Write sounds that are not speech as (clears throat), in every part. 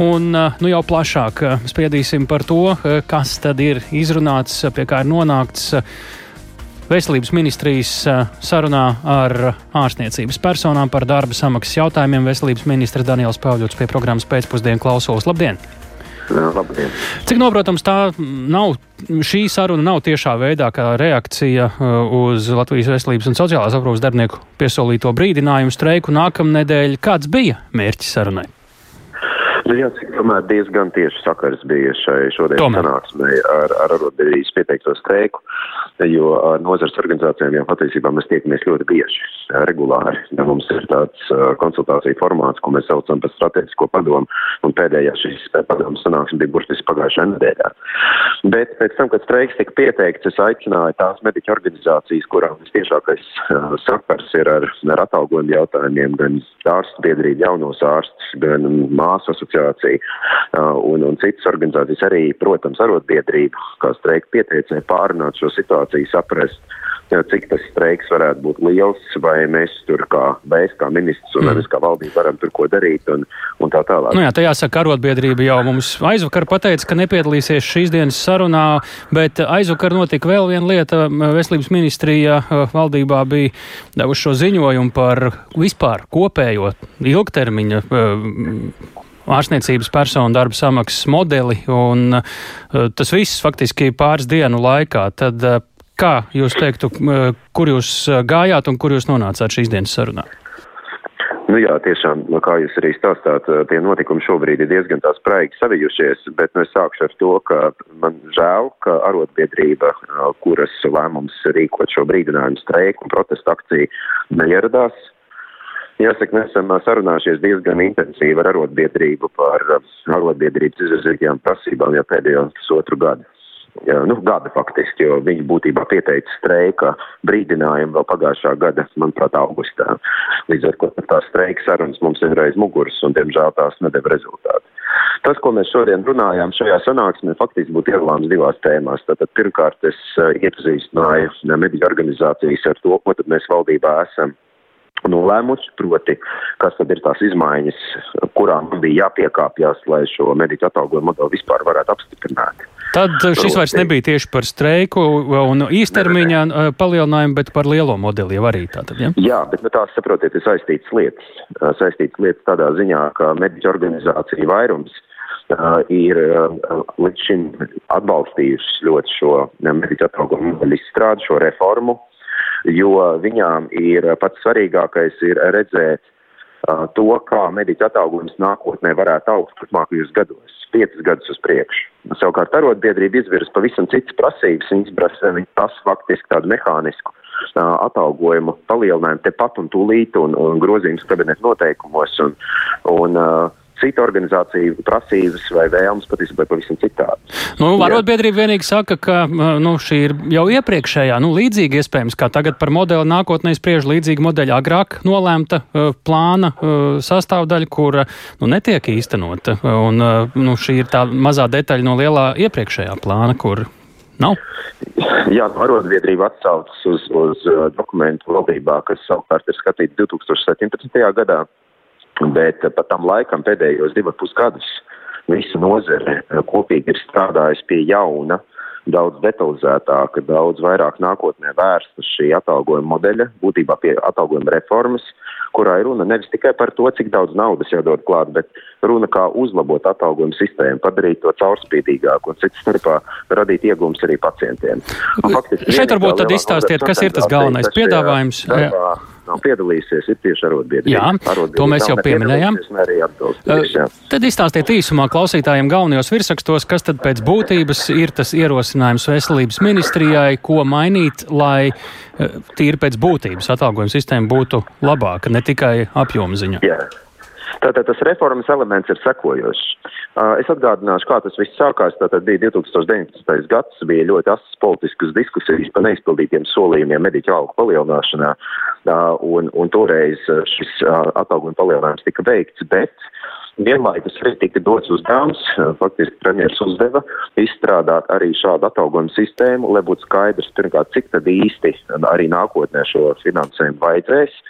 Un nu, jau plašāk spriedīsim par to, kas tad ir izrunāts, pie kā ir nonākts Veselības ministrijas sarunā ar ārstniecības personām par darba samaksas jautājumiem. Veselības ministrs Daniels Pāvļots pie programmas pēcpusdienu klausos. Labdien! Labdien. Cik noprotams, tā nav, šī saruna nav tiešā veidā kā reakcija uz Latvijas veselības un sociālās aprūpas darbinieku piesolīto brīdinājumu streiku nākamnedēļ. Kāds bija mērķis sarunai? Nu, jāsaka, tomēr diezgan tieši sakars bija šai šodienas sanāksmē ar, ar arotbiedrības pieteikto streiku jo ar nozars organizācijām jau patiesībā mēs tiekamies ļoti bieži, regulāri. Ja mums ir tāds konsultāciju formāts, ko mēs saucam par strateģisko padomu, un pēdējā šīs padomu sanāksme bija burtiski pagājušajā nedēļā. Bet pēc tam, kad streiks tika pieteikts, es aicināju tās mediķu organizācijas, kurām vistiešākais sakars ir ar, ar atalgojumu jautājumiem, gan ārstu biedrību, jaunos ārstus, gan māsu asociāciju un, un citas organizācijas arī, protams, arotbiedrību, kā streika pieteicēja pārunāt šo situāciju saprast, cik tas streiks varētu būt liels, vai mēs tur kā mēs, kā ministrs un mm. nevis kā valdība varam tur ko darīt un, un tā tālāk. Nu jā, tā jāsaka, arotbiedrība jau mums aizvakar pateica, ka nepiedalīsies šīs dienas sarunā, bet aizvakar notika vēl viena lieta. Veselības ministrija valdībā bija devuši šo ziņojumu par vispār kopējo ilgtermiņa ārstniecības personu darba samaksas modeli, un tas viss faktiski pāris dienu laikā. Tad Kā jūs teiktu, kur jūs gājāt un kur jūs nonācāt šīs dienas sarunā? Nu jā, tiešām, nu, kā jūs arī stāstāt, tie notikumi šobrīd ir diezgan tās praigi savijušies, bet nu, es sākšu ar to, ka man žēl, ka arotbiedrība, kuras lēmums rīkot šo brīdinājumu streiku un protestu akciju, neieradās. Jāsaka, mēs esam sarunājušies diezgan intensīvi ar arotbiedrību par arotbiedrības izvirzītajām prasībām jau pēdējo pusotru gadu nu, gada faktiski, jo viņi būtībā pieteica streika brīdinājumu vēl pagājušā gada, manuprāt, augustā. Līdz ar to tās streika sarunas mums ir reiz muguras un, diemžēl, tās nedeva rezultātu. Tas, ko mēs šodien runājām šajā sanāksmē, faktiski būtu iedalāms divās tēmās. Tātad pirmkārt es uh, iepazīstināju mediķu organizācijas ar to, ko tad mēs valdībā esam nolēmuši, proti, kas tad ir tās izmaiņas, kurām bija jāpiekāpjas, lai šo mediķu atalgojumu modeli vispār varētu apstiprināt. Tad šis vairs nebija tieši par streiku un īstermiņā uh, palielinājumu, bet par lielo modeli jau arī tātad, ja? Jā, bet nu, tās, saprotiet, ir saistītas lietas. Uh, saistītas lietas tādā ziņā, ka mediķu organizācija vairums ir līdz šim atbalstījusi ļoti šo mediķu atalgojumu modeļu izstrādi, šo reformu, jo viņām ir pats svarīgākais ir redzēt uh, to, kā mediķu atalgojums nākotnē varētu augt turpmākajos gados, piecus gadus uz priekšu. Savukārt arotbiedrība izvirs pavisam citas prasības, viņas prasa faktiski tādu mehānisku atalgojumu palielinājumu tepat un tūlīt un, un grozījums kabinetu noteikumos. Un, un, uh, citu organizāciju prasības vai vēlmes patiesībā pavisam citādi. Nu, Arotbiedrība vienīgi saka, ka nu, šī ir jau iepriekšējā, nu, līdzīga iespējams, kā tagad par modeli nākotnē spriež līdzīga modeļa agrāk nolēmta uh, plāna uh, sastāvdaļa, kura nu, netiek īstenota. Un, uh, nu, šī ir tā mazā detaļa no lielā iepriekšējā plāna, kur nav. Jā, arotbiedrība atsaucas uz, uz dokumentu valdībā, kas savukārt ir skatīts 2017. gadā bet pat tam laikam pēdējos divus pusgadus visa nozare eh, kopīgi ir strādājusi pie jauna, daudz detalizētāka, daudz vairāk nākotnē vērsta šī atalgojuma modeļa, būtībā pie atalgojuma reformas, kurā ir runa nevis tikai par to, cik daudz naudas jādod klāt, bet runa kā uzlabot atalgojumu sistēmu, padarīt to caurspīdīgāku un cits starpā radīt iegūmus arī pacientiem. Un, faktiski, Šeit varbūt tad izstāstiet, kas ir tas galvenais piedāvājums. Darbā, nav piedalījusies, ir tieši arotbiedrība. Jā, to mēs jau pieminējām. Tad izstāstiet īsumā klausītājiem galvenajos virsrakstos, kas tad pēc būtības ir tas ierosinājums veselības ministrijai, ko mainīt, lai tīri pēc būtības atalgojuma sistēma būtu labāka, ne tikai apjoma ziņā. Jā. Tātad tas reformas elements ir sekojošs. Es atgādināšu, kā tas viss sākās. Tātad bija 2019. gads, bija ļoti asas politiskas diskusijas par neizpildītiem solījumiem mediķu algu palielināšanā, un, un toreiz šis atalgojuma palielinājums tika veikts, bet vienlaikus arī tika dots uzdevums, faktiski premjeras uzdeva izstrādāt arī šādu atalgojumu sistēmu, lai būtu skaidrs, pirmkārt, cik tad īsti arī nākotnē šo finansējumu vajadzēs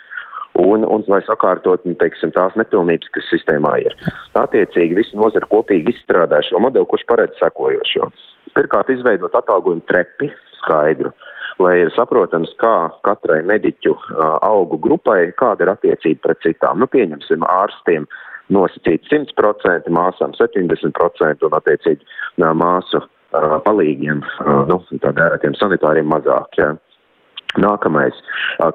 un, un lai sakārtot, nu, teiksim, tās nepilnības, kas sistēmā ir. Attiecīgi, visi nozara kopīgi izstrādā šo modeli, kurš paredz sekojošo. Pirmkārt, izveidot atalgojumu trepi skaidru, lai ir saprotams, kā katrai mediķu augu grupai, kāda ir attiecība pret citām. Nu, pieņemsim, ārstiem nosacīt 100%, māsām 70% un attiecīgi māsu palīgiem, nu, tādiem sanitāriem mazāk. Ja. Nākamais,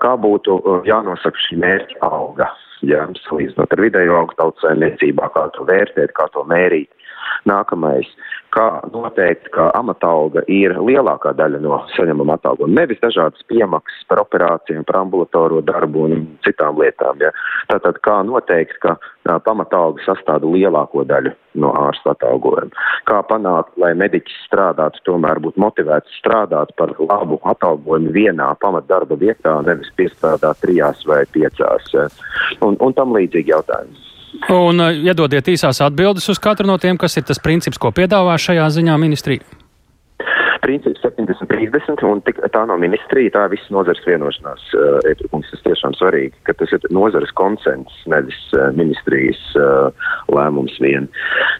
kā būtu jānosaka šī mērķa alga, ja, salīdzinot ar vidējo augu tautsēmniecībā, kā to vērtēt, kā to mērīt. Nākamais, kā noteikt, ka amatalga ir lielākā daļa no saņemama atalgojuma, nevis dažādas piemaksas par operācijām, par ambulatoro darbu un citām lietām. Ja. Tātad, kā noteikt, ka a, pamatalga sastāda lielāko daļu no ārsta atalgojuma. Kā panākt, lai mediķis strādātu, tomēr būtu motivēts strādāt par labu atalgojumu vienā pamatdarba vietā, nevis piestrādāt trijās vai piecās. Ja. Un, un tam līdzīgi jautājumi. Un uh, iedodiet īsās atbildes uz katru no tiem, kas ir tas princips, ko piedāvā šajā ziņā ministrija. Princips 70-30, un tik, tā nav ministrija, tā ir visas nozares vienošanās. Uh, Ētrukums tas tiešām svarīgi, ka tas ir nozares konsens, nevis uh, ministrijas uh, lēmums vien.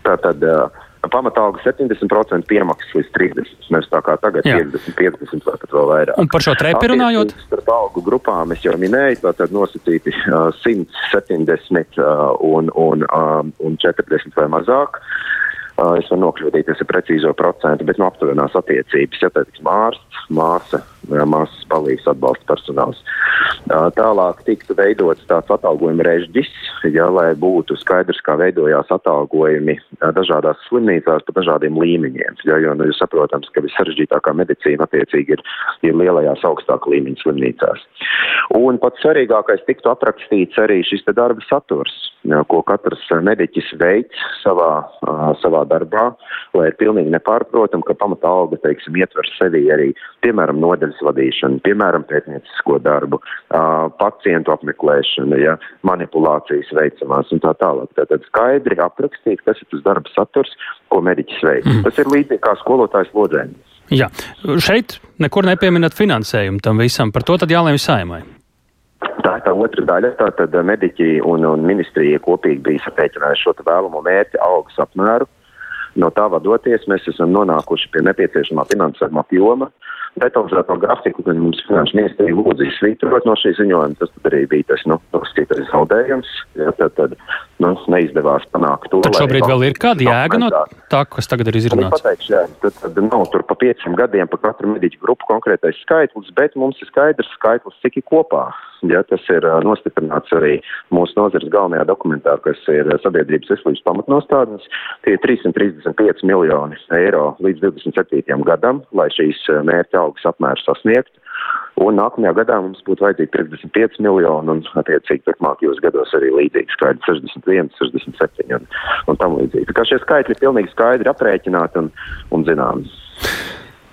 Tātad, uh, pamatalga 70% piemaksas līdz 30%, nevis tā kā tagad Jā. 50, 50 vai pat vēl vairāk. Un par šo trepi runājot? Starp algu grupām es jau minēju, tātad nosacīti uh, 170 uh, un, un, uh, un 40 vai mazāk. Uh, es varu nokļūdīties ar precīzo procentu, bet no aptuvenās attiecības, ja teiksim, ārsts, māsa, māsas palīgs atbalsta personāls. Uh, tālāk tiktu veidots tāds atalgojuma režģis, ja, lai būtu skaidrs, kā veidojās atalgojumi dažādās slimnīcās pa dažādiem līmeņiem. Ja, jo, nu, saprotams, ka vissarežģītākā medicīna attiecīgi ir, ir lielajās augstāka līmeņa slimnīcās. Un pats svarīgākais tiktu aprakstīts arī šis darba saturs, ja, ko katrs mediķis veids savā, uh, savā darbā, lai ir pilnīgi nepārprotam, ka pamata alga, teiksim, ietver sevi arī, piemēram, nodeļas vadīšanu, piemēram, pētniecisko darbu, uh, pacientu apmeklēšanu, ja, manipulācijas veicamās un tā tālāk. Tātad skaidri aprakstīt, kas ir tas darba saturs, ko mediķis veic. Mm. Tas ir līdzīgi kā skolotājs lodzēnis. Jā, šeit nekur nepieminat finansējumu tam visam, par to tad jālēm saimai. Tā ir tā otra daļa. Tātad mediķi un, un ministrija kopīgi bija saprēķinājuši šo vēlamo mērķi algas apmēru. No tā vadoties, mēs esam nonākuši pie nepieciešamā finansējuma apjoma. Detalizēto grafiku, kad mums finanšu ministrija lūdza izsvītrot no šī ziņojuma, tas arī bija tas, nu, noskatītais zaudējums. Ja, tad, tad, nu, neizdevās panākt to. Tad šobrīd vēl ir kāda jēga no tā, kas tagad ir izrunāts? Pateikšu, jā, tad, tad nav tur pa pieciem gadiem pa katru mediķu grupu konkrētais skaitlis, bet mums ir skaidrs skaitlis, cik ir kopā. Ja, tas ir nostiprināts arī mūsu nozares galvenajā dokumentā, kas ir sabiedrības veselības pamatnostādnes. Tie ir 335 miljoni eiro līdz 27. gadam, lai šīs mērķa algas apmērs sasniegtu. Un nākamajā gadā mums būtu vajadzīgi 55 miljoni, un, attiecīgi, turpmākajos gados arī līdzīgi skaidri 61, 67 un, un tam līdzīgi. Tā kā šie skaitļi ir pilnīgi skaidri aprēķināti un, un zināmi.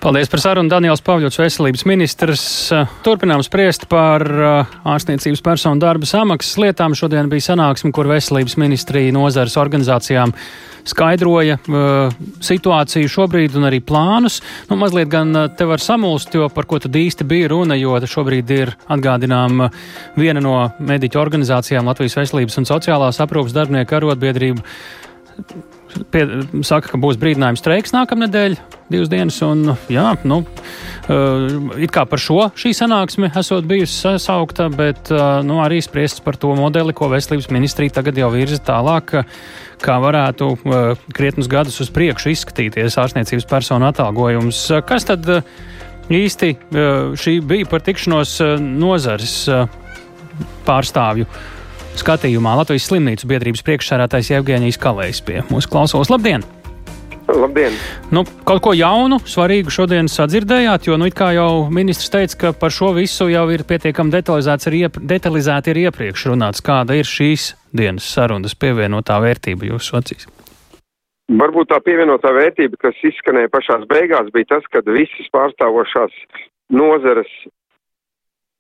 Paldies par sarunu. Daniels Pavļots, veselības ministrs. Turpinām spriest par uh, ārstniecības personu darba samaksas lietām. Šodien bija sanāksme, kur veselības ministrija nozares organizācijām skaidroja uh, situāciju šobrīd un arī plānus. Nu, mazliet gan te var samulst, jo par ko tad īsti bija runa, jo šobrīd ir atgādinām viena no mediķu organizācijām Latvijas veselības un sociālās aprūpas darbinieku arotbiedrību pie, saka, ka būs brīdinājums streiks nākamnedēļ, divas dienas. Un, jā, nu, uh, it kā par šo šī sanāksme esot bijusi sasaukta, bet uh, nu, arī spriests par to modeli, ko veselības ministrija tagad jau virza tālāk, kā varētu uh, krietnus gadus uz priekšu izskatīties ārstniecības personu atalgojums. Kas tad īsti šī bija par tikšanos nozares pārstāvju? Skatījumā Latvijas slimnīcu biedrības priekšsērātais Jevģēnijas Kalējs pie mūsu klausos. Labdien! Labdien! Nu, kaut ko jaunu, svarīgu šodien sadzirdējāt, jo, nu, jau ministrs teica, ka par šo visu jau ir pietiekami detalizēts, ir iep detalizēti ir iepriekš runāts. Kāda ir šīs dienas sarunas pievienotā vērtība jūsu acīs? Varbūt tā pievienotā vērtība, kas izskanēja pašās beigās, bija tas, ka visas pārstāvošās nozares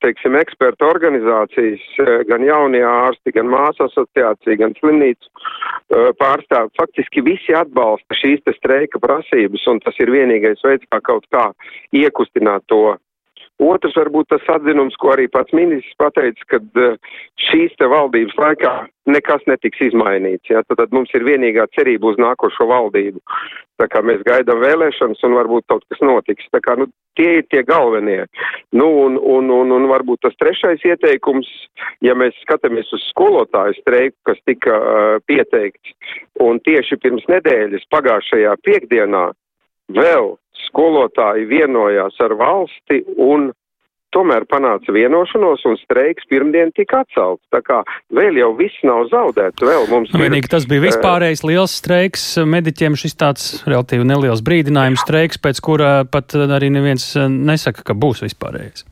teiksim, ekspertu organizācijas, eh, gan jaunie ārsti, gan māsu asociācija, gan slimnīcu eh, pārstāvi, faktiski visi atbalsta šīs te streika prasības, un tas ir vienīgais veids, kā kaut kā iekustināt to Otrs varbūt tas atzinums, ko arī pats ministrs pateica, ka uh, šīs te valdības laikā nekas netiks izmainīts. Ja? Tad, tad mums ir vienīgā cerība uz nākošo valdību. Tā kā mēs gaidām vēlēšanas un varbūt kaut kas notiks. Tā kā, nu, tie ir tie galvenie. Nu, un, un, un, un varbūt tas trešais ieteikums, ja mēs skatāmies uz skolotāju streiku, kas tika uh, pieteikts, un tieši pirms nedēļas pagājušajā piekdienā vēl skolotāji vienojās ar valsti un tomēr panāca vienošanos un streiks pirmdien tika atcelts. Tā kā vēl jau viss nav zaudēts. Vēl mums Vienīgi ir, tas bija vispārējais liels streiks mediķiem, šis tāds relatīvi neliels brīdinājums streiks, pēc kura pat arī neviens nesaka, ka būs vispārējais.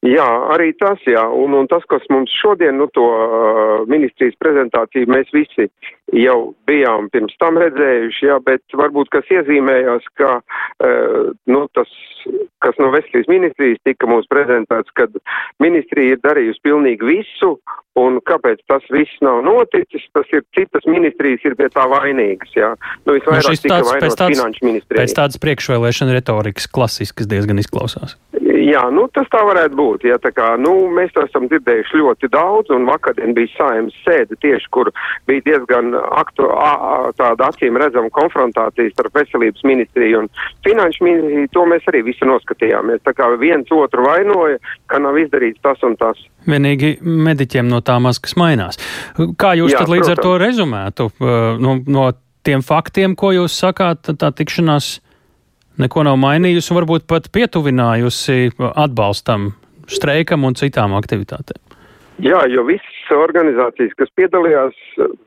Jā, arī tas, jā, un, un tas, kas mums šodien, nu, to uh, ministrijas prezentāciju mēs visi jau bijām pirms tam redzējuši, jā, bet varbūt kas iezīmējās, ka, uh, nu, tas, kas no veselības ministrijas tika mums prezentēts, kad ministrija ir darījusi pilnīgi visu, un kāpēc tas viss nav noticis, tas ir citas ministrijas ir pie tā vainīgas, jā. Nu, visvairāk nu, tika vainots finanšu ministrija. Pēc tādas priekšvēlēšana retorikas klasiskas diezgan izklausās. Jā, nu, tas tā varētu būt. Ja, tā kā, nu, mēs to esam dzirdējuši ļoti daudz, un vakardien bija saimnes sēde tieši, kur bija diezgan aktu, a, a, tāda acīm redzama konfrontācija starp veselības ministriju un finanšu ministriju. To mēs arī visi noskatījāmies. Tā kā viens otru vainoja, ka nav izdarīts tas un tas. Vienīgi mediķiem no tā maskas mainās. Kā jūs Jā, tad līdz protams. ar to rezumētu no, no tiem faktiem, ko jūs sakāt, tā tikšanās? Neko nav mainījusi varbūt pat pietuvinājusi atbalstam, streikam un citām aktivitātēm. Jā, jo visas organizācijas, kas piedalījās,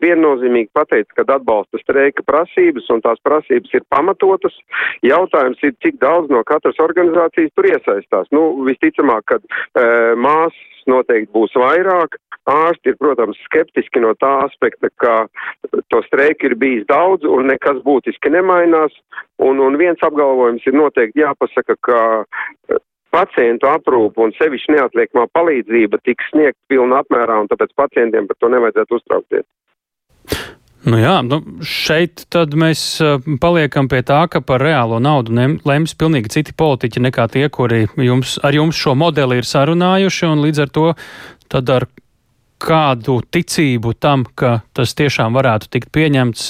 viennozīmīgi pateica, ka atbalsta streika prasības un tās prasības ir pamatotas. Jautājums ir, cik daudz no katras organizācijas tur iesaistās. Nu, visticamāk, ka e, māsas noteikti būs vairāk. Ārsti ir, protams, skeptiski no tā aspekta, ka to streiku ir bijis daudz un nekas būtiski nemainās. Un, un viens apgalvojums ir noteikti jāpasaka, ka pacientu aprūpu un sevišķi neatliekamā palīdzība tiks sniegt pilnā apmērā, un tāpēc pacientiem par to nevajadzētu uztraukties. Nu jā, nu šeit tad mēs paliekam pie tā, ka par reālo naudu lems pilnīgi citi politiķi nekā tie, kuri jums, ar jums šo modeli ir sarunājuši, un līdz ar to tad ar kādu ticību tam, ka tas tiešām varētu tikt pieņemts,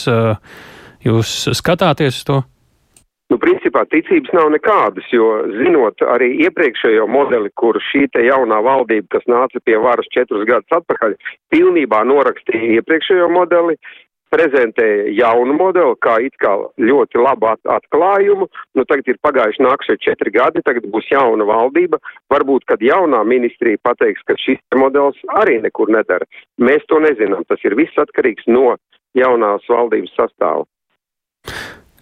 jūs skatāties uz to? Nu, principā ticības nav nekādas, jo zinot arī iepriekšējo modeli, kur šī te jaunā valdība, kas nāca pie varas četrus gadus atpakaļ, pilnībā norakstīja iepriekšējo modeli, prezentēja jaunu modeli, kā it kā ļoti labu at atklājumu. Nu, tagad ir pagājuši nākšie četri gadi, tagad būs jauna valdība. Varbūt, kad jaunā ministrija pateiks, ka šis modelis arī nekur nedara. Mēs to nezinām. Tas ir viss atkarīgs no jaunās valdības sastāva.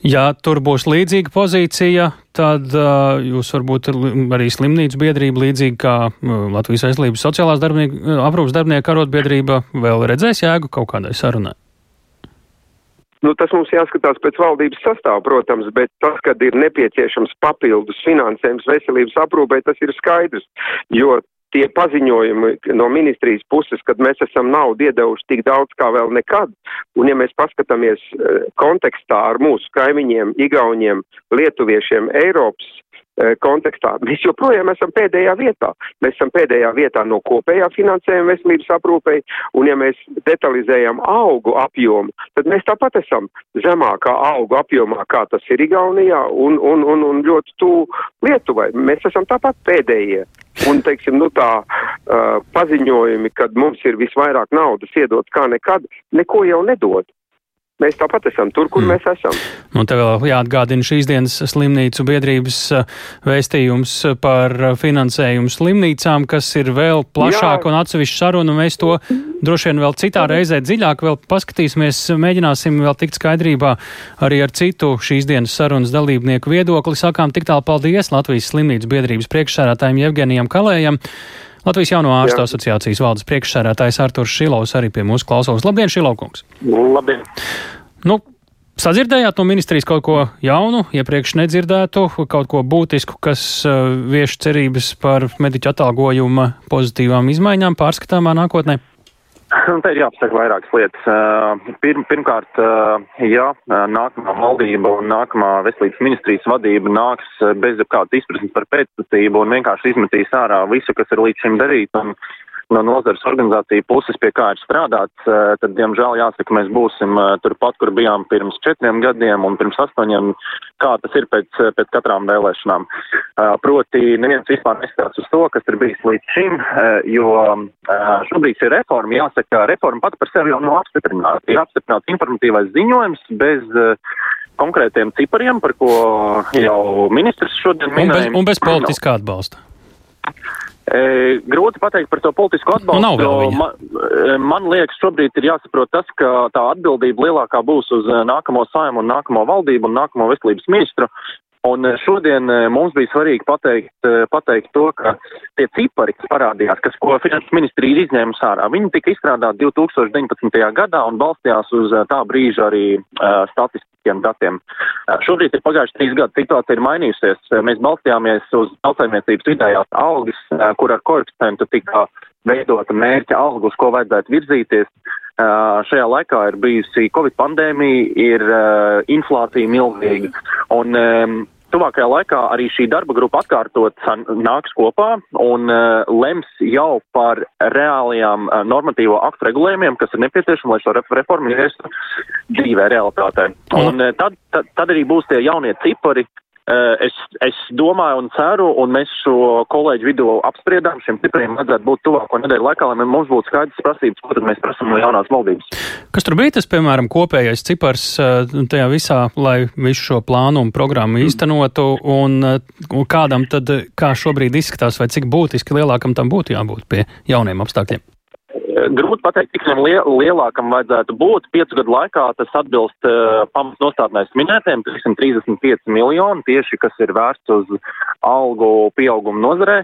Ja tur būs līdzīga pozīcija, tad uh, jūs varbūt arī slimnīcu biedrība, līdzīgi kā uh, Latvijas veselības sociālās darbinieka, uh, aprūpas darbinieku arotbiedrība, vēl redzēs jēgu kaut kādai sarunai. Nu, tas mums jāskatās pēc valdības sastāva, protams, bet tas, kad ir nepieciešams papildus finansējums veselības aprūpē, tas ir skaidrs, jo tie paziņojumi no ministrijas puses, kad mēs esam naudu iedevuši tik daudz kā vēl nekad, un ja mēs paskatāmies eh, kontekstā ar mūsu kaimiņiem, Igauniem, Lietuviešiem, Eiropas E, kontekstā. Mēs joprojām esam pēdējā vietā. Mēs esam pēdējā vietā no kopējā finansējuma veselības aprūpei, un ja mēs detalizējam augu apjomu, tad mēs tāpat esam zemākā augu apjomā, kā tas ir Igaunijā un, un, un, un ļoti tuvu Lietuvai. Mēs esam tāpat pēdējie. Un, teiksim, nu tā uh, paziņojumi, kad mums ir visvairāk naudas iedot kā nekad, neko jau nedod. Mēs tāpat esam tur, kur mm. mēs esam. Un te vēl jāatgādina šīs dienas slimnīcu biedrības eh, vēstījums par finansējumu slimnīcām, kas ir vēl plašāk Jā. un atsevišķi saruna, un mēs to droši vien vēl citā reizē dziļāk vēl paskatīsimies, mēģināsim vēl tikt skaidrībā arī ar citu šīs dienas sarunas dalībnieku viedokli. Sakām tik tālu paldies Latvijas slimnīcu biedrības priekšsērātājiem Jevgenijam Kalējam. Latvijas jauno ārstu Jā. asociācijas valdes priekšsērētājs Arturs Šilovs arī pie mūsu klausās. Labdien, Šilovkungs! Labdien! Nu, Sadzirdējāt no ministrijas kaut ko jaunu, iepriekš nedzirdētu, kaut ko būtisku, kas uh, vieš cerības par mediķu atalgojuma pozitīvām izmaiņām pārskatāmā nākotnē? Te ir jāpasaka vairākas lietas. Pirm, pirmkārt, ja nākamā valdība un nākamā veselības ministrijas vadība nāks bez jebkādas izpratnes par pēctecību un vienkārši izmetīs ārā visu, kas ir līdz šim darīts, un no nozares organizāciju puses, pie kā ir strādāts, eh, tad, diemžēl, jāsaka, mēs būsim eh, turpat, kur bijām pirms četriem gadiem un pirms astoņiem, kā tas ir pēc, eh, pēc katrām vēlēšanām. Proti, neviens vispār neskatās uz to, kas ir bijis līdz šim, jo šobrīd šī reforma, jāsaka, reforma pat par sevi jau nav apstiprināta. Ir apstiprināts informatīvais ziņojums bez konkrētiem cipariem, par ko jau ministrs šodien minēja. Un bez, un bez politiskā atbalsta. E, grūti pateikt par to politisko atbalstu. Nu, vēl man, man liekas, šobrīd ir jāsaprot tas, ka tā atbildība lielākā būs uz e, nākamo saimu un nākamo valdību un nākamo veselības ministru. Un eh, šodien eh, mums bija svarīgi pateikt, eh, pateikt to, ka tie cipari, kas parādījās, kas, ko finanses ministrija ir izņēmusi ārā, viņi tika izstrādāti 2019. gadā un balstījās uz tā brīža arī uh, statistiskiem datiem. Uh, šobrīd ir pagājuši trīs gadi, situācija ir mainījusies. Mēs balstījāmies uz tautsājumniecības vidējās algas, uh, kur ar koeficientu tika veidota mērķa alga, uz ko vajadzētu virzīties. Šajā laikā ir bijusi Covid pandēmija, ir inflācija milzīga, un tuvākajā laikā arī šī darba grupa atkārtot nāks kopā un uh, lems jau par reālajām uh, normatīvo aktu regulējumiem, kas ir nepieciešami, lai šo reformu ieviestu dzīvē realitātē. Un uh, tad, tad, tad arī būs tie jaunie cipari, es, es domāju un ceru, un mēs šo kolēģu vidū apspriedām, šiem cipriem vajadzētu būt tuvāko nedēļu laikā, lai mums būtu skaidrs prasības, ko tad mēs prasam no jaunās valdības. Kas tur bija tas, piemēram, kopējais cipars tajā visā, lai visu šo plānu un programmu īstenotu, un, un kādam tad, kā šobrīd izskatās, vai cik būtiski lielākam tam būtu jābūt pie jauniem apstākļiem? Grūti pateikt, cik lielākam vajadzētu būt. Piecu gadu laikā tas atbilst uh, pamatnostādnēs minētiem 335 miljoni tieši, kas ir vērsts uz algu pieaugumu nozarē.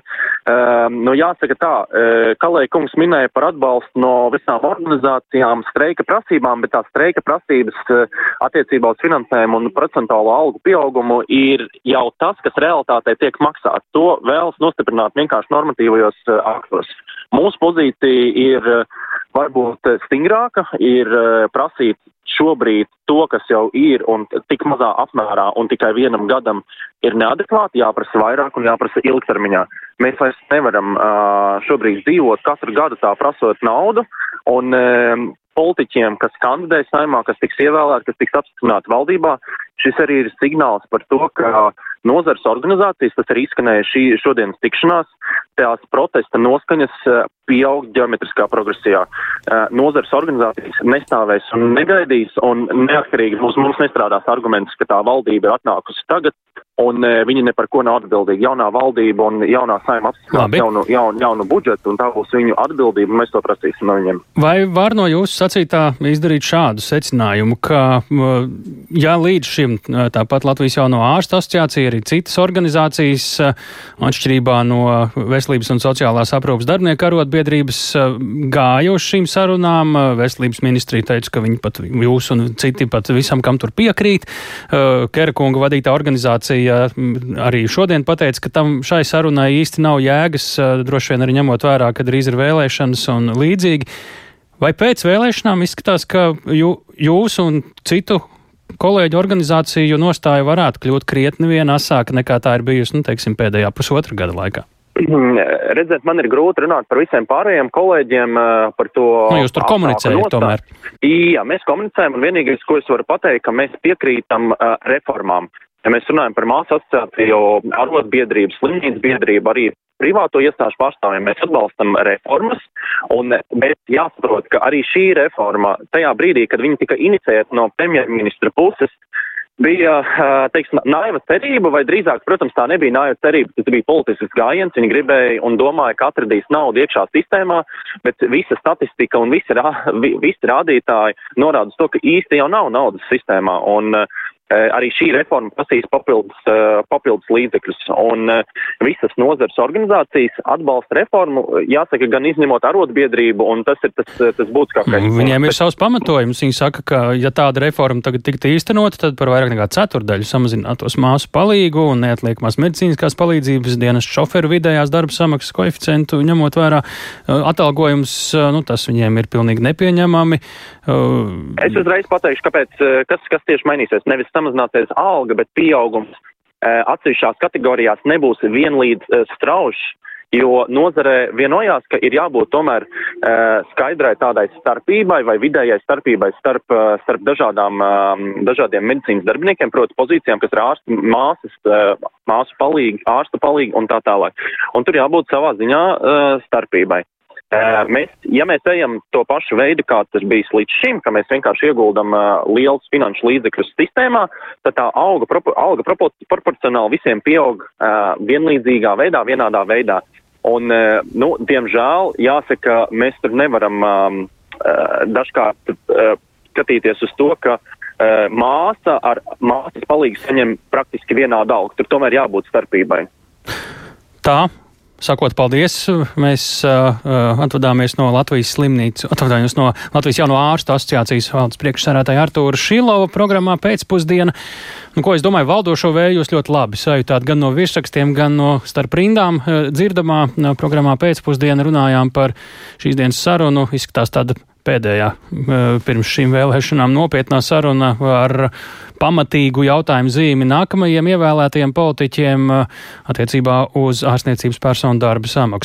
Uh, nu, jāsaka tā, uh, Kalēja kungs minēja par atbalstu no visām organizācijām streika prasībām, bet tās streika prasības uh, attiecībā uz finansējumu un procentālo algu pieaugumu ir jau tas, kas realitātē tiek maksāts. To vēlas nostiprināt vienkārši normatīvajos uh, aktos. Mūsu pozīcija ir varbūt stingrāka, ir prasīt šobrīd to, kas jau ir un tik mazā apmērā un tikai vienam gadam ir neadekvāti, jāprasa vairāk un jāprasa ilgtermiņā. Mēs vairs nevaram šobrīd dzīvot katru gadu tā prasot naudu un politiķiem, kas kandidē saimā, kas tiks ievēlēti, kas tiks apstiprināti valdībā, šis arī ir signāls par to, ka nozars organizācijas, tas arī izskanēja šī šodienas tikšanās, tās protesta noskaņas pieaug ģeometriskā progresijā. Nozars organizācijas nestāvēs un negaidīs, un neatkarīgi mums, mums nestrādās arguments, ka tā valdība ir atnākusi tagad, un e, viņi ne par ko nav atbildīgi. Jaunā valdība un jaunā saima apstiprinās jaunu, jaunu, jaunu budžetu, un tā būs viņu atbildība, un mēs to prasīsim no viņiem. Vai var no jūsu sacītā izdarīt šādu secinājumu, ka, ja līdz šim tāpat Latvijas jauno ārstu asociācija, arī citas organizācijas, atšķirībā no Veselības un sociālās aprūpas darbinieku arotbiedrības, gāja uz šīm sarunām, Veselības ministrija teica, ka viņi pat jūs un citi pat visam, kam tur piekrīt, Kerakunga vadītā organizācija Krievija arī šodien pateica, ka tam šai sarunai īsti nav jēgas, droši vien arī ņemot vērā, ka drīz ir vēlēšanas un līdzīgi. Vai pēc vēlēšanām izskatās, ka jū, jūs un citu kolēģu organizāciju nostāja varētu kļūt krietni vien asāka nekā tā ir bijusi, nu, teiksim, pēdējā pusotra gada laikā? (clears throat) Redzēt, man ir grūti runāt par visiem pārējiem kolēģiem par to. Nu, jūs tur komunicējat tomēr. Jā, mēs komunicējam, un vienīgais, ko es varu pateikt, ka mēs piekrītam uh, reformām. Ja mēs runājam par māsu asociāciju, arotbiedrību, slimnīcu biedrību, arī privāto iestāžu pārstāvjiem, mēs atbalstam reformas, un, bet jāsaprot, ka arī šī reforma tajā brīdī, kad viņa tika inicēta no premjerministra puses, bija, teiksim, naiva cerība, vai drīzāk, protams, tā nebija naiva cerība, tas bija politisks gājiens, viņi gribēja un domāja, ka atradīs naudu iekšā sistēmā, bet visa statistika un visi, rā, visi rādītāji norāda to, ka īsti jau nav naudas sistēmā, un arī šī reforma prasīs papildus, papildus līdzekļus. Un visas nozars organizācijas atbalsta reformu, jāsaka, gan izņemot arotbiedrību, un tas ir tas, tas būtiskākais. Mm, viņiem ir savs pamatojums. Viņi saka, ka ja tāda reforma tagad tiktu īstenota, tad par vairāk nekā ceturdaļu samazinātos māsu palīgu un neatliekamās medicīniskās palīdzības dienas šoferu vidējās darba samaksas koeficientu, ņemot vērā atalgojums, nu, tas viņiem ir pilnīgi nepieņemami. Es uzreiz pateikšu, kāpēc, kas, kas tieši mainīsies. Nevis samazināsies alga, bet pieaugums atsevišķās kategorijās nebūs vienlīdz straušs. Jo nozarē vienojās, ka ir jābūt tomēr uh, skaidrai tādai starpībai vai vidējai starpībai starp, starp dažādām, dažādiem medicīnas darbiniekiem, proti pozīcijām, kas ir ārsti, māsas, māsu palīgi, ārsta palīgi un tā tālāk. Un tur jābūt savā ziņā starpībai. Mēs, ja mēs ejam to pašu veidu, kā tas bijis līdz šim, ka mēs vienkārši ieguldam uh, liels finanšu līdzekļus sistēmā, tad tā auga, propo, alga propor, proporcionāli visiem pieaug uh, vienlīdzīgā veidā, vienādā veidā. Un, uh, nu, diemžēl, jāsaka, mēs tur nevaram um, dažkārt skatīties uz to, ka māsa ar māsas palīdzību saņem praktiski vienādu algu. Tur tomēr jābūt starpībai. Tā Sakot paldies, mēs uh, atvadāmies no Latvijas slimnīcas, atvadāmies no Latvijas jauno ārstu asociācijas valdes priekšsarētāja Artūra Šilova programmā pēcpusdiena. Nu, ko es domāju, valdošo vēju jūs ļoti labi sajūtāt gan no virsrakstiem, gan no starp rindām dzirdamā programmā pēcpusdiena runājām par šīs dienas sarunu. Izskatās tāda pēdējā pirms šīm vēlēšanām nopietnā saruna ar pamatīgu jautājumu zīmi nākamajiem ievēlētajiem politiķiem attiecībā uz ārstniecības personu darba samaksu.